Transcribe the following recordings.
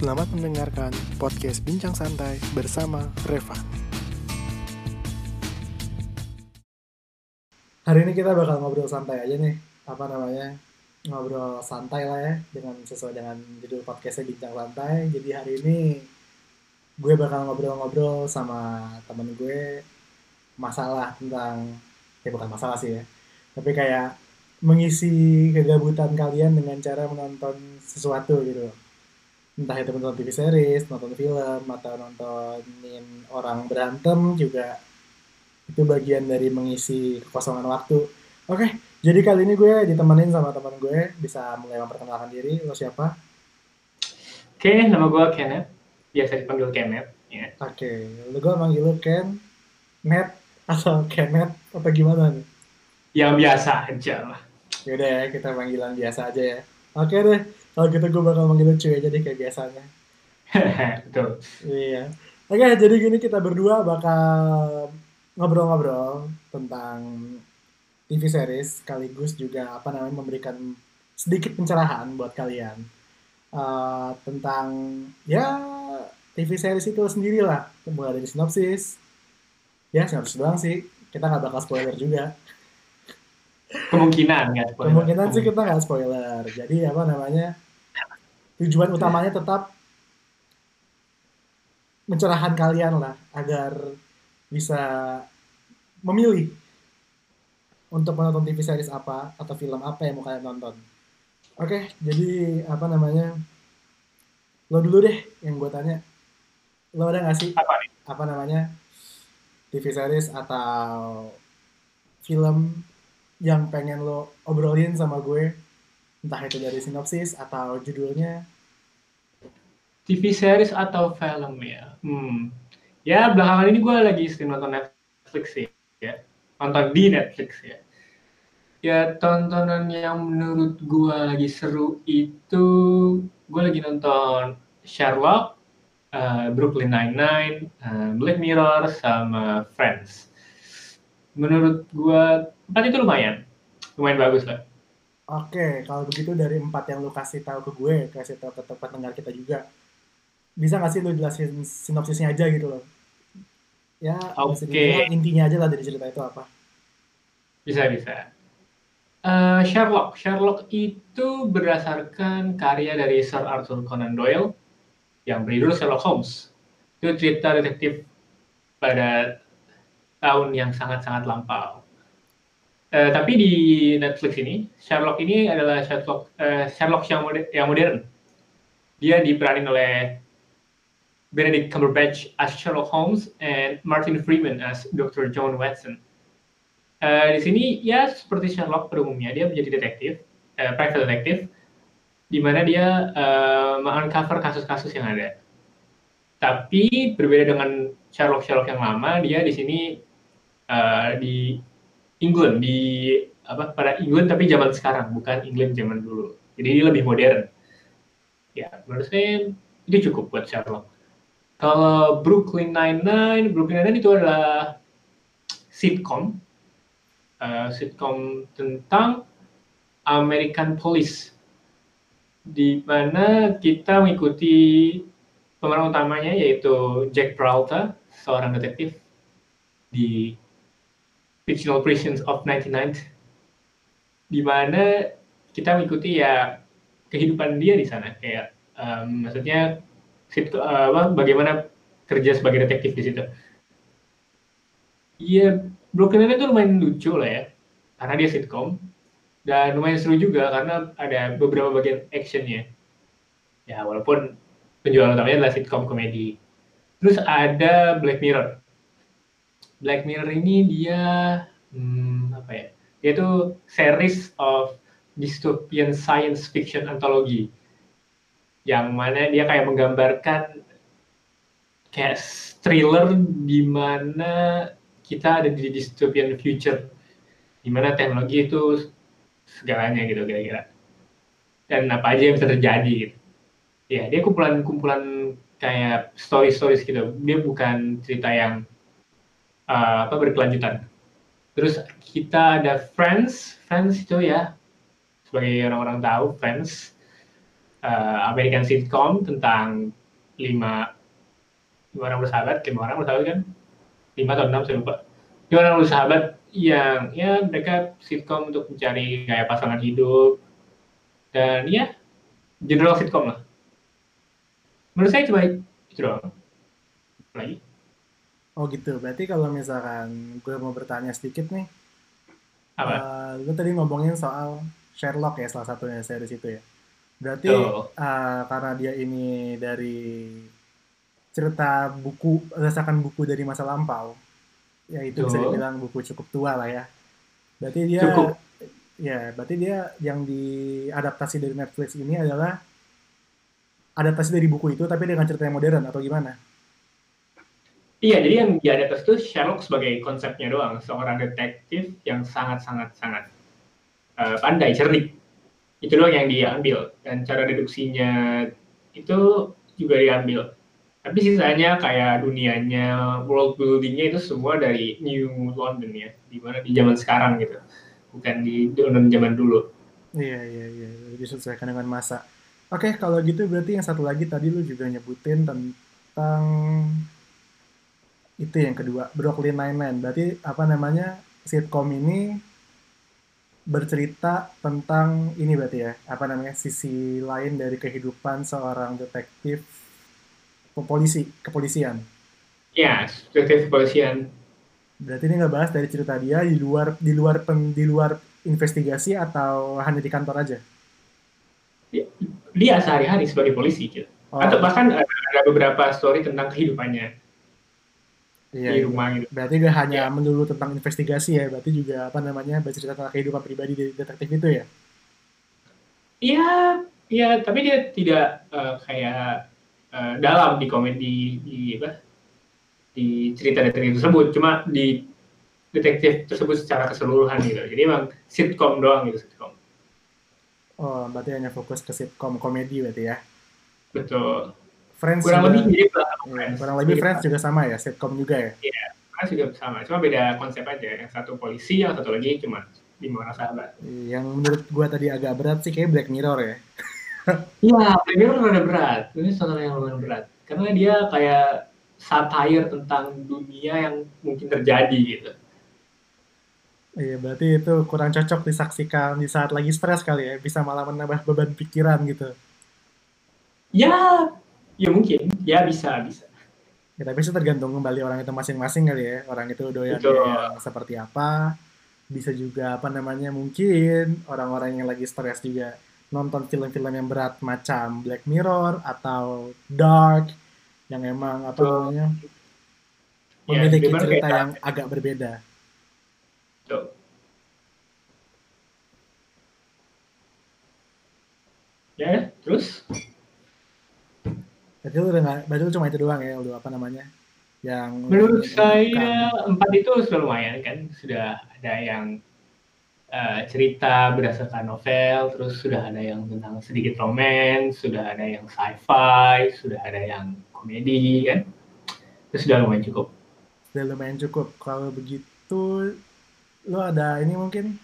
Selamat mendengarkan podcast Bincang Santai bersama Reva. Hari ini kita bakal ngobrol santai aja nih, apa namanya, ngobrol santai lah ya, dengan sesuai dengan judul podcastnya Bincang Santai. Jadi hari ini gue bakal ngobrol-ngobrol sama temen gue masalah tentang, ya bukan masalah sih ya, tapi kayak mengisi kegabutan kalian dengan cara menonton sesuatu gitu loh. Entah itu menonton TV series, nonton film, atau nontonin orang berantem juga itu bagian dari mengisi kekosongan waktu. Oke, jadi kali ini gue ditemenin sama teman gue, bisa mulai memperkenalkan diri, lo siapa? Oke, nama gue Kenneth. Biasa dipanggil Kenneth. Ya. Oke, lo gue manggil lo Ken, Net, atau Kenneth, apa gimana nih? Yang biasa aja lah. Yaudah ya, kita panggilan biasa aja ya. Oke deh, kalau gitu gue bakal manggil cuy aja deh kayak biasanya. Betul. Iya. Oke, jadi gini kita berdua bakal ngobrol-ngobrol tentang TV series sekaligus juga apa namanya memberikan sedikit pencerahan buat kalian uh, tentang ya TV series itu sendiri lah mulai dari sinopsis ya sinopsis doang sih kita nggak bakal spoiler juga Kemungkinan nggak spoiler. kemungkinan sih kita nggak spoiler jadi apa namanya tujuan utamanya tetap mencerahan kalian lah agar bisa memilih untuk menonton TV series apa atau film apa yang mau kalian tonton. Oke, jadi apa namanya? Lo dulu deh yang gue tanya. Lo ada nggak sih Apa nih? apa namanya TV series atau film yang pengen lo obrolin sama gue entah itu dari sinopsis atau judulnya TV series atau film ya? Hmm. Ya belakangan ini gue lagi stream nonton Netflix sih. Ya. Nonton di Netflix ya. Ya tontonan yang menurut gue lagi seru itu gue lagi nonton Sherlock, uh, Brooklyn Nine-Nine, uh, Black Mirror, sama Friends. Menurut gue empat itu lumayan, lumayan bagus lah. Oke, kalau begitu dari empat yang lu kasih tahu ke gue, kasih tahu ke tempat dengar kita juga, bisa nggak sih lu jelasin sinopsisnya aja gitu loh? Ya, dibilang intinya aja lah dari cerita itu apa? Bisa bisa. Eh, Sherlock, Sherlock itu berdasarkan karya dari Sir Arthur Conan Doyle yang berjudul Sherlock Holmes. Itu cerita detektif pada tahun yang sangat-sangat lampau. Eh, tapi di Netflix ini, Sherlock ini adalah Sherlock, eh, Sherlock yang, mode- yang modern. Dia diperanin oleh Benedict Cumberbatch as Sherlock Holmes and Martin Freeman as Dr. John Watson. Eh, di sini ya seperti Sherlock pada umumnya dia menjadi detektif, eh, private detektif, di mana dia menguncover kasus-kasus yang ada. Tapi berbeda dengan Sherlock Sherlock yang lama, dia di sini eh, di England, di apa pada England tapi zaman sekarang, bukan England zaman dulu. Jadi dia lebih modern. Ya, menurut saya itu cukup buat Sherlock. Kalau Brooklyn Nine-Nine, Brooklyn Nine-Nine itu adalah sitcom uh, sitcom tentang American Police di mana kita mengikuti pemeran utamanya yaitu Jack Peralta seorang detektif di fictional prisons of 99 di mana kita mengikuti ya kehidupan dia di sana kayak um, maksudnya sit- uh, bagaimana kerja sebagai detektif di situ Iya, Brooklyn Nine-Nine itu lumayan lucu lah ya, karena dia sitcom dan lumayan seru juga karena ada beberapa bagian actionnya. Ya walaupun penjualan utamanya adalah sitcom komedi. Terus ada Black Mirror. Black Mirror ini dia hmm, apa ya? Dia itu series of dystopian science fiction anthology. Yang mana dia kayak menggambarkan kayak thriller di mana kita ada di dystopian future. Di mana teknologi itu segalanya gitu kira-kira. Dan apa aja yang bisa terjadi gitu. Ya dia kumpulan-kumpulan kayak story-stories gitu. Dia bukan cerita yang uh, apa berkelanjutan terus kita ada Friends Friends itu ya sebagai orang-orang tahu Friends uh, American sitcom tentang lima lima orang bersahabat, lima orang bersahabat kan? Lima atau enam saya lupa. Lima orang bersahabat yang ya mereka sitcom untuk mencari gaya pasangan hidup dan ya general sitcom lah. Menurut saya coba itu doang. Lagi. Oh gitu, berarti kalau misalkan gue mau bertanya sedikit nih, Apa? uh, lu tadi ngomongin soal Sherlock ya salah satunya series itu ya. Berarti Betul. uh, karena dia ini dari cerita buku berdasarkan buku dari masa lampau, ya itu bisa dibilang buku cukup tua lah ya. Berarti dia Cukup. ya, berarti dia yang diadaptasi dari Netflix ini adalah adaptasi dari buku itu tapi dengan cerita yang modern atau gimana? Iya, jadi yang di atas itu Sherlock sebagai konsepnya doang, seorang detektif yang sangat-sangat sangat uh, pandai, cerdik. Itu doang yang diambil dan cara deduksinya itu juga diambil. Tapi sisanya kayak dunianya, world buildingnya itu semua dari New London ya, di mana di zaman sekarang gitu, bukan di London zaman dulu. Iya, iya, iya, disesuaikan dengan masa. Oke, kalau gitu berarti yang satu lagi tadi lu juga nyebutin tentang itu yang kedua, Brooklyn Nine-Nine. Berarti apa namanya sitcom ini bercerita tentang ini berarti ya, apa namanya sisi lain dari kehidupan seorang detektif polisi, kepolisian. Ya, detektif kepolisian. Berarti ini nggak bahas dari cerita dia di luar di luar pen, di luar investigasi atau hanya di kantor aja. Dia, dia sehari-hari sebagai polisi gitu. Oh, Atau bahkan ada, ada beberapa story tentang kehidupannya iya, di iya. rumah gitu. Berarti gak hanya Ya. melulu tentang investigasi ya, berarti juga apa namanya bercerita tentang kehidupan pribadi dari detektif itu ya. Iya, iya, tapi dia tidak eh, kayak eh, dalam di komedi di apa? Di cerita detektif tersebut, cuma di detektif tersebut secara keseluruhan gitu. Jadi emang sitcom doang gitu sitcom. Oh, berarti hanya fokus ke sitcom komedi berarti ya. Betul. Friends Kurang juga, lebih mirip lah sama iya, Friends. kurang lebih Friends juga sama ya, sitcom juga ya. Friends juga sama, cuma beda konsep aja. Yang satu polisi, yang satu lagi cuma lima orang sahabat. Yang menurut gua tadi agak berat sih kayak Black Mirror ya. Iya, Black Mirror rada berat. Ini tontonan yang lumayan berat. Karena dia kayak satire tentang dunia yang mungkin terjadi gitu. Iya, berarti itu kurang cocok disaksikan di saat lagi stres kali ya, bisa malah menambah beban pikiran gitu. Ya, ya mungkin. Ya bisa, bisa. Ya, tapi itu tergantung kembali orang itu masing-masing kali ya. Orang itu Betul. yang seperti apa. Bisa juga apa namanya mungkin orang-orang yang lagi stres juga nonton film-film yang berat macam Black Mirror atau Dark yang emang apa Betul. namanya Ya, memiliki di mana cerita yang agak berbeda. Ya, terus? Berarti lu udah nggak, berarti lu cuma itu doang ya, lu apa namanya? Yang Menurut yang saya empat itu sudah lumayan kan, sudah ada yang eh, cerita berdasarkan novel, terus sudah ada yang tentang sedikit romance, sudah ada yang sci-fi, sudah ada yang komedi kan, itu sudah lumayan cukup. sudah lumayan cukup. Kalau begitu, lu ada ini mungkin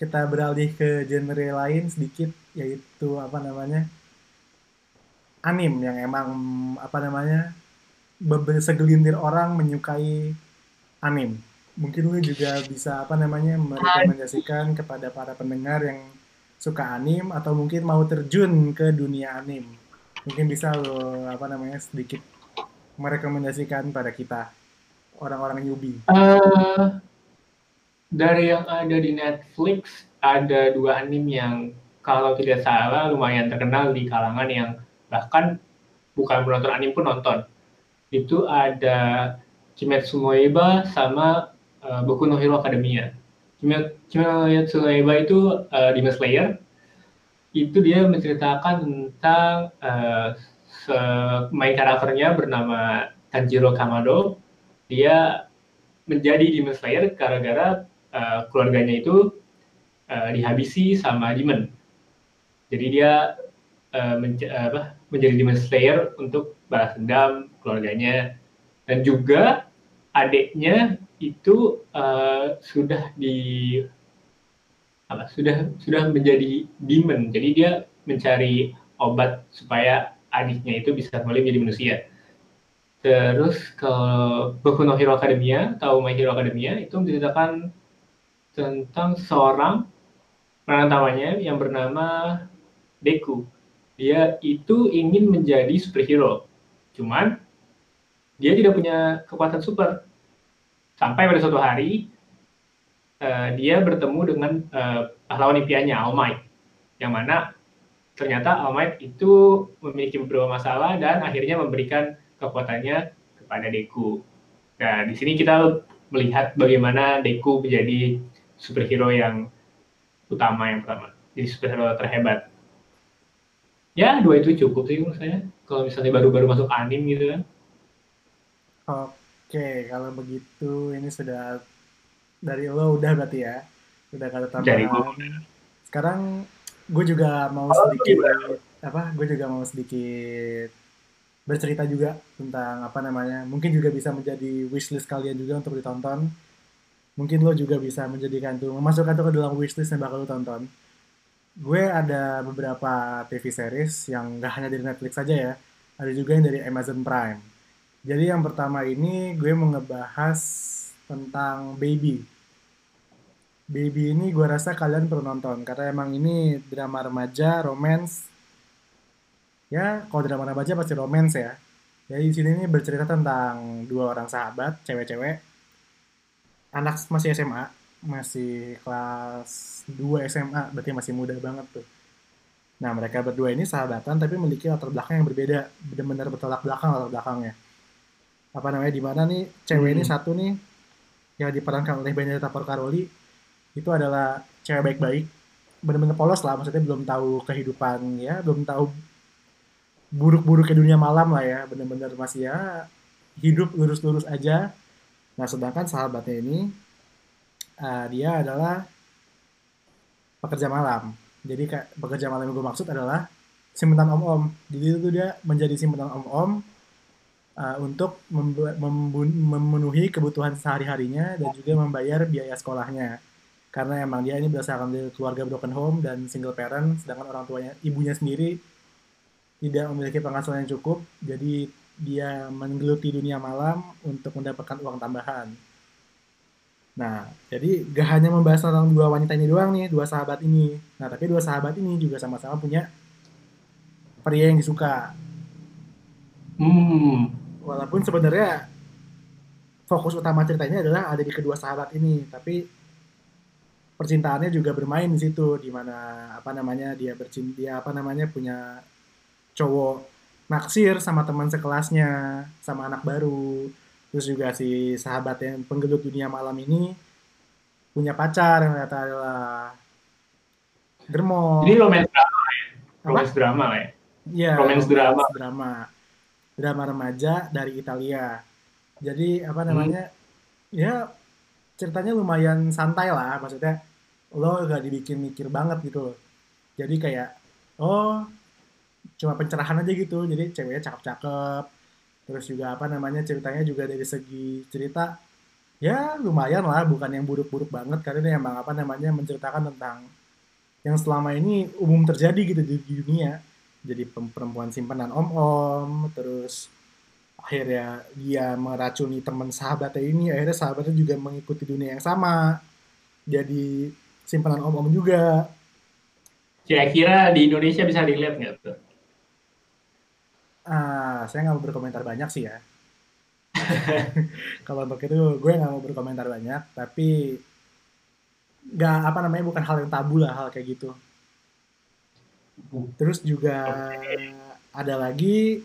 kita beralih ke genre lain sedikit, yaitu apa namanya anim yang emang apa namanya segelintir orang menyukai anim. Mungkin lu juga bisa apa namanya merekomendasikan kepada para pendengar yang suka anim atau mungkin mau terjun ke dunia anim. Mungkin bisa lo apa namanya sedikit merekomendasikan pada kita orang-orang newbie. Eh, dari yang ada di Netflix ada dua anime yang kalau tidak salah lumayan terkenal di kalangan yang bahkan bukan penonton anime pun nonton. Itu ada Kimetsu no Yaiba sama eh, Boku no Hero Academia. Kime- Kimetsu no Yaiba itu eh, Demon Slayer. Itu dia menceritakan tentang se- main karakternya bernama Tanjiro Kamado. Dia menjadi Demon Slayer gara-gara uh, keluarganya itu uh, dihabisi sama demon. Jadi dia uh, menjadi Demon Slayer untuk balas dendam keluarganya dan juga adiknya itu uh, sudah di apa sudah sudah menjadi demon. Jadi dia mencari obat supaya adiknya itu bisa kembali menjadi manusia. Terus kalau Boku no Hero Academia atau My Hero Academia itu menceritakan tentang seorang peran yang bernama Deku. Dia itu ingin menjadi superhero. Cuman dia tidak punya kekuatan super. Sampai pada suatu hari uh, dia bertemu dengan uh, pahlawan impiannya All Might. Yang mana ternyata All Might itu memiliki beberapa masalah dan akhirnya memberikan kekuatannya kepada Deku. Nah, di sini kita melihat bagaimana Deku menjadi superhero yang utama yang pertama. Jadi superhero terhebat. Ya, dua itu cukup sih menurut saya. Kalau misalnya baru-baru masuk anim gitu kan. Oke, kalau begitu ini sudah dari lo udah berarti ya. Udah kata tambahan. Sekarang gue juga mau sedikit apa? Gue juga mau sedikit bercerita juga tentang apa namanya. Mungkin juga bisa menjadi wishlist kalian juga untuk ditonton. Mungkin lo juga bisa menjadikan tuh memasukkan tuh ke dalam wishlist yang bakal lo tonton. Gue ada beberapa TV series yang gak hanya dari Netflix saja ya. Ada juga yang dari Amazon Prime jadi yang pertama ini gue mau ngebahas tentang Baby. Baby ini gue rasa kalian perlu nonton karena emang ini drama remaja, romance. Ya, kalau drama remaja pasti romance ya. Jadi di sini ini bercerita tentang dua orang sahabat, cewek-cewek. Anak masih SMA, masih kelas 2 SMA, berarti masih muda banget tuh. Nah, mereka berdua ini sahabatan tapi memiliki latar belakang yang berbeda, benar-benar bertolak belakang latar belakangnya apa namanya di mana nih cewek hmm. ini satu nih yang diperankan oleh Benedetta Porcaroli itu adalah cewek baik-baik benar-benar polos lah maksudnya belum tahu kehidupan ya belum tahu buruk-buruknya dunia malam lah ya benar-benar masih ya hidup lurus-lurus aja nah sedangkan sahabatnya ini uh, dia adalah pekerja malam jadi pekerja malam yang gue maksud adalah simpenan om-om jadi itu dia menjadi simpenan om-om uh, untuk memenuhi kebutuhan sehari-harinya dan juga membayar biaya sekolahnya. Karena emang dia ini berdasarkan dari keluarga broken home dan single parent, sedangkan orang tuanya, ibunya sendiri tidak memiliki penghasilan yang cukup, jadi dia menggeluti dunia malam untuk mendapatkan uang tambahan. Nah, jadi gak hanya membahas tentang dua wanita ini doang nih, dua sahabat ini. Nah, tapi dua sahabat ini juga sama-sama punya pria yang disuka. Hmm walaupun sebenarnya fokus utama ceritanya adalah ada di kedua sahabat ini tapi percintaannya juga bermain di situ di mana apa namanya dia bercinta dia apa namanya punya cowok naksir sama teman sekelasnya sama anak baru terus juga si sahabat yang penggelut dunia malam ini punya pacar yang ternyata adalah Germo. Ini romance drama ya? Romance drama ya? Iya, romance drama. drama drama remaja dari Italia. Jadi apa hmm. namanya? Hmm. Ya ceritanya lumayan santai lah, maksudnya lo gak dibikin mikir banget gitu loh. Jadi kayak oh cuma pencerahan aja gitu. Jadi ceweknya cakep-cakep. Terus juga apa namanya ceritanya juga dari segi cerita ya lumayan lah, bukan yang buruk-buruk banget. Karena ini emang apa namanya menceritakan tentang yang selama ini umum terjadi gitu di, dunia. Jadi perempuan simpanan om-om terus akhirnya dia meracuni teman sahabatnya ini akhirnya sahabatnya juga mengikuti dunia yang sama. Jadi simpanan om-om juga. Kira-kira di Indonesia bisa dilihat nggak tuh ah saya nggak mau berkomentar banyak sih ya kalau untuk itu gue nggak mau berkomentar banyak tapi nggak apa namanya bukan hal yang tabu lah hal kayak gitu Terus juga okay. ada lagi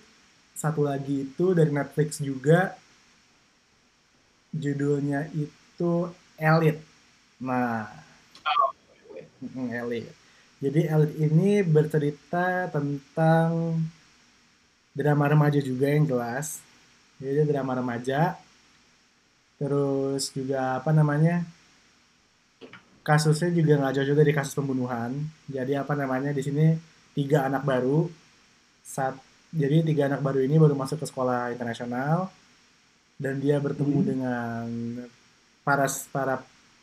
satu lagi itu dari Netflix juga judulnya itu Elite. Nah, oh. Elite. Jadi Elite ini bercerita tentang drama remaja juga yang jelas. Jadi drama remaja. Terus juga apa namanya? kasusnya juga nggak jauh juga dari kasus pembunuhan. Jadi apa namanya di sini tiga anak baru. Saat jadi tiga anak baru ini baru masuk ke sekolah internasional dan dia bertemu hmm. dengan para para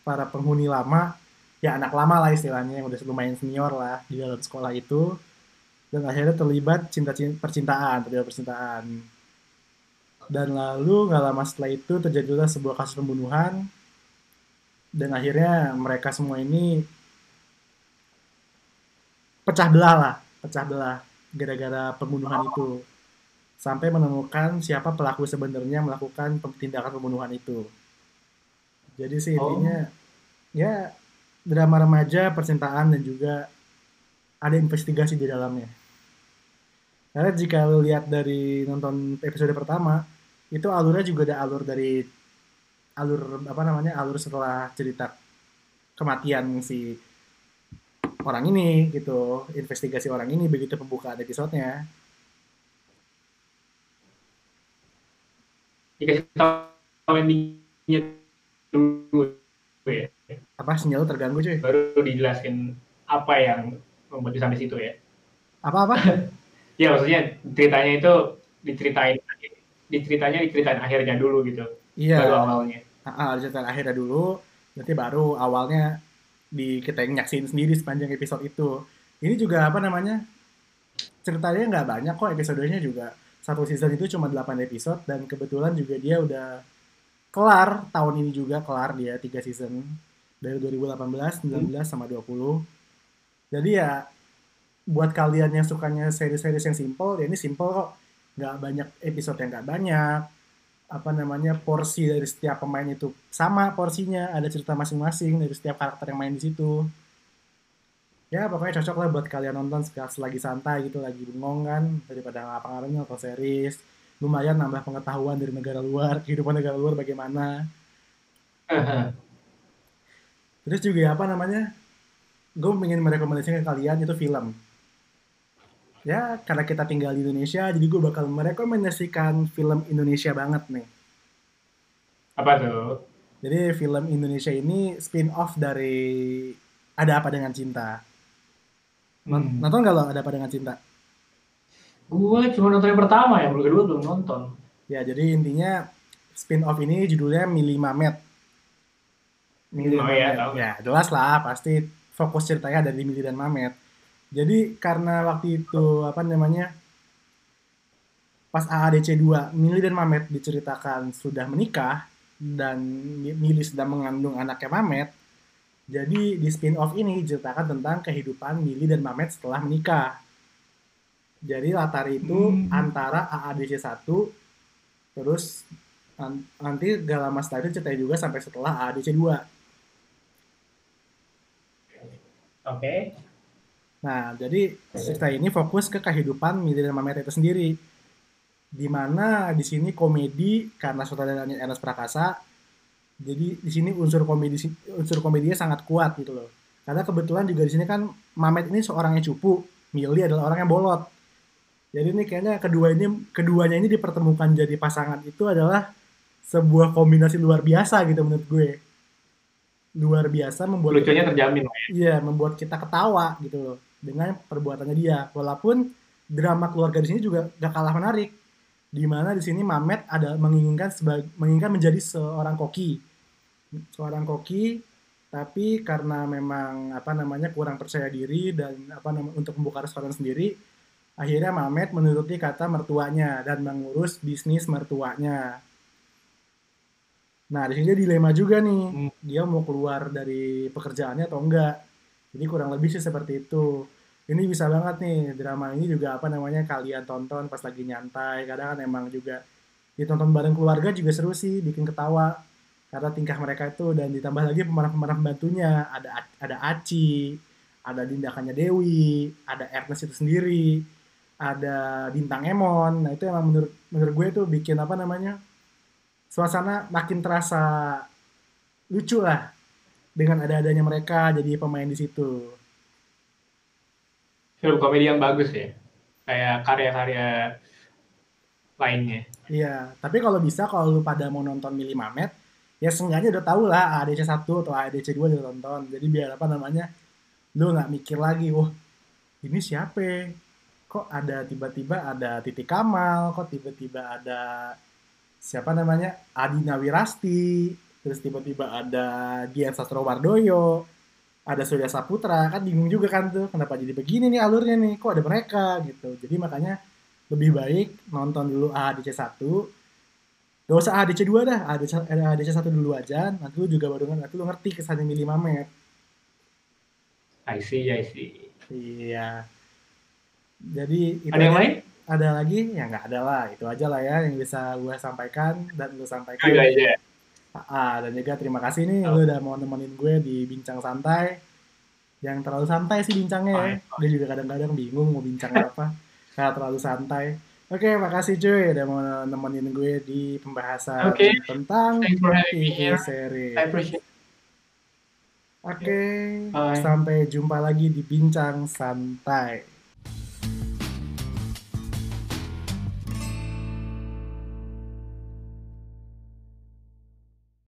para penghuni lama ya anak lama lah istilahnya yang udah lumayan senior lah di dalam sekolah itu dan akhirnya terlibat cinta percintaan terlibat percintaan. Dan lalu nggak lama setelah itu terjadilah sebuah kasus pembunuhan. Dan akhirnya mereka semua ini pecah belah lah pecah belah gara-gara pembunuhan itu. Sampai menemukan siapa pelaku sebenarnya melakukan tindakan pembunuhan itu. Jadi sih intinya oh. ya drama remaja percintaan dan juga ada investigasi di dalamnya. Karena jika lo lihat dari nonton episode pertama itu alurnya juga ada alur dari alur apa namanya alur setelah cerita kematian si orang ini gitu. Investigasi orang ini begitu pembukaan episodenya. Dikasih tahu endingnya dulu ya. Apa sinyal terganggu cuy? Baru dijelasin apa yang membuat sampai situ ya. Apa apa ya maksudnya ceritanya itu diceritain diceritanya diceritain akhirnya dulu gitu. Iya. Baru awalnya. Ah diceritain akhirnya dulu. Nanti baru awalnya di kita nyaksin sendiri sepanjang episode itu. Ini juga apa namanya? Ceritanya nggak banyak kok episodenya juga. Satu season itu cuma 8 episode dan kebetulan juga dia udah kelar. Tahun ini juga kelar dia tiga season. Dari 2018, 19 sama 20. Jadi ya buat kalian yang sukanya seri-seri yang simple, ya ini simple kok. Nggak banyak episode yang nggak banyak. Apa namanya porsi dari setiap pemain itu sama porsinya. Ada cerita masing-masing dari setiap karakter yang main di situ. Ya pokoknya cocok lah buat kalian nonton selagi santai gitu lagi bengong kan daripada ngapa-ngapain atau series. Lumayan nambah pengetahuan dari negara luar kehidupan negara luar bagaimana. Terus juga apa namanya gue ingin merekomendasikan ke kalian itu film. Ya karena kita tinggal di Indonesia jadi gue bakal merekomendasikan film Indonesia banget nih. Apa tuh? Jadi film Indonesia ini spin off dari ada apa dengan cinta. Hmm. nonton gak lo ada apa dengan cinta? Gue cuma nonton yang pertama ya belum kedua belum nonton. Ya jadi intinya spin off ini judulnya Mili Mamet. Mili oh, iya, Mamet. ya, ya jelas lah pasti fokus ceritanya dari Mili dan Mamet jadi karena waktu itu apa namanya pas AADC 2 Mili dan Mamet diceritakan sudah menikah dan Mili sedang mengandung anaknya Mamet. Jadi di spin-off ini diceritakan tentang kehidupan Mili dan Mamet setelah menikah. Jadi latar itu hmm. antara AADC 1 terus nanti gak lama setelah itu ceritanya juga sampai setelah AADC 2. Oke. Okay. Nah, jadi cerita ini fokus ke kehidupan Mili dan Mamet itu sendiri. Di mana di sini komedi karena sutradaranya Ernest Prakasa. Jadi di sini unsur komedi unsur komedinya sangat kuat gitu loh. Karena kebetulan juga di sini kan Mamet ini seorang yang cupu, Mili adalah orang yang bolot. Jadi ini kayaknya kedua ini keduanya ini dipertemukan jadi pasangan itu adalah sebuah kombinasi luar biasa gitu menurut gue luar biasa membuat lucunya terjamin ya. Iya, membuat kita ketawa gitu loh dengan perbuatannya dia. Walaupun drama keluarga di sini juga gak kalah menarik. Di mana di sini Mamet ada menginginkan sebagai menginginkan menjadi seorang koki. Seorang koki tapi karena memang apa namanya kurang percaya diri dan apa namanya untuk membuka restoran sendiri akhirnya Mamet menuruti kata mertuanya dan mengurus bisnis mertuanya. Nah, di sini dia dilema juga nih. Hmm. Dia mau keluar dari pekerjaannya atau enggak. Jadi kurang lebih sih seperti itu. Ini bisa banget nih drama ini juga apa namanya kalian tonton pas lagi nyantai. Kadang kan emang juga ditonton bareng keluarga juga seru sih bikin ketawa. Karena tingkah mereka itu dan ditambah lagi pemeran-pemeran pembantunya. Ada ada Aci ada tindakannya Dewi ada Ernest itu sendiri ada bintang Emon. Nah itu emang menurut menurut gue tuh bikin apa namanya suasana makin terasa lucu lah dengan ada-adanya mereka jadi pemain di situ. Film komedi yang bagus ya, kayak karya-karya lainnya. Iya, tapi kalau bisa kalau lu pada mau nonton Mili Mamet, ya seenggaknya udah tau lah ADC 1 atau ADC 2 udah tonton. Jadi biar apa namanya, lu nggak mikir lagi, wah ini siapa? Kok ada tiba-tiba ada Titi Kamal, kok tiba-tiba ada siapa namanya? Adi Nawirasti, terus tiba-tiba ada Gian Sastro Wardoyo ada Surya Saputra. Kan bingung juga kan tuh kenapa jadi begini nih alurnya nih? Kok ada mereka gitu. Jadi makanya lebih baik nonton dulu AHDC 1 gak usah AHDC 2 dah. AHDC, AHDC 1 dulu aja. Nanti lu juga baru nanti lu ngerti kesannya milih Mamet. I see I see. Iya. Jadi itu ada yang lain ada lagi ya nggak ada lah itu aja lah ya yang bisa gue sampaikan dan lu sampaikan itu aja Ah, dan juga terima kasih nih lu udah mau nemenin gue di bincang santai. Yang terlalu santai sih bincangnya ya. Dia juga kadang-kadang bingung mau bincang apa. Karena terlalu santai. Oke, makasih cuy udah mau nemenin gue di pembahasan Oke. tentang TV here. series. I appreciate Oke, Bye. sampai jumpa lagi di bincang santai.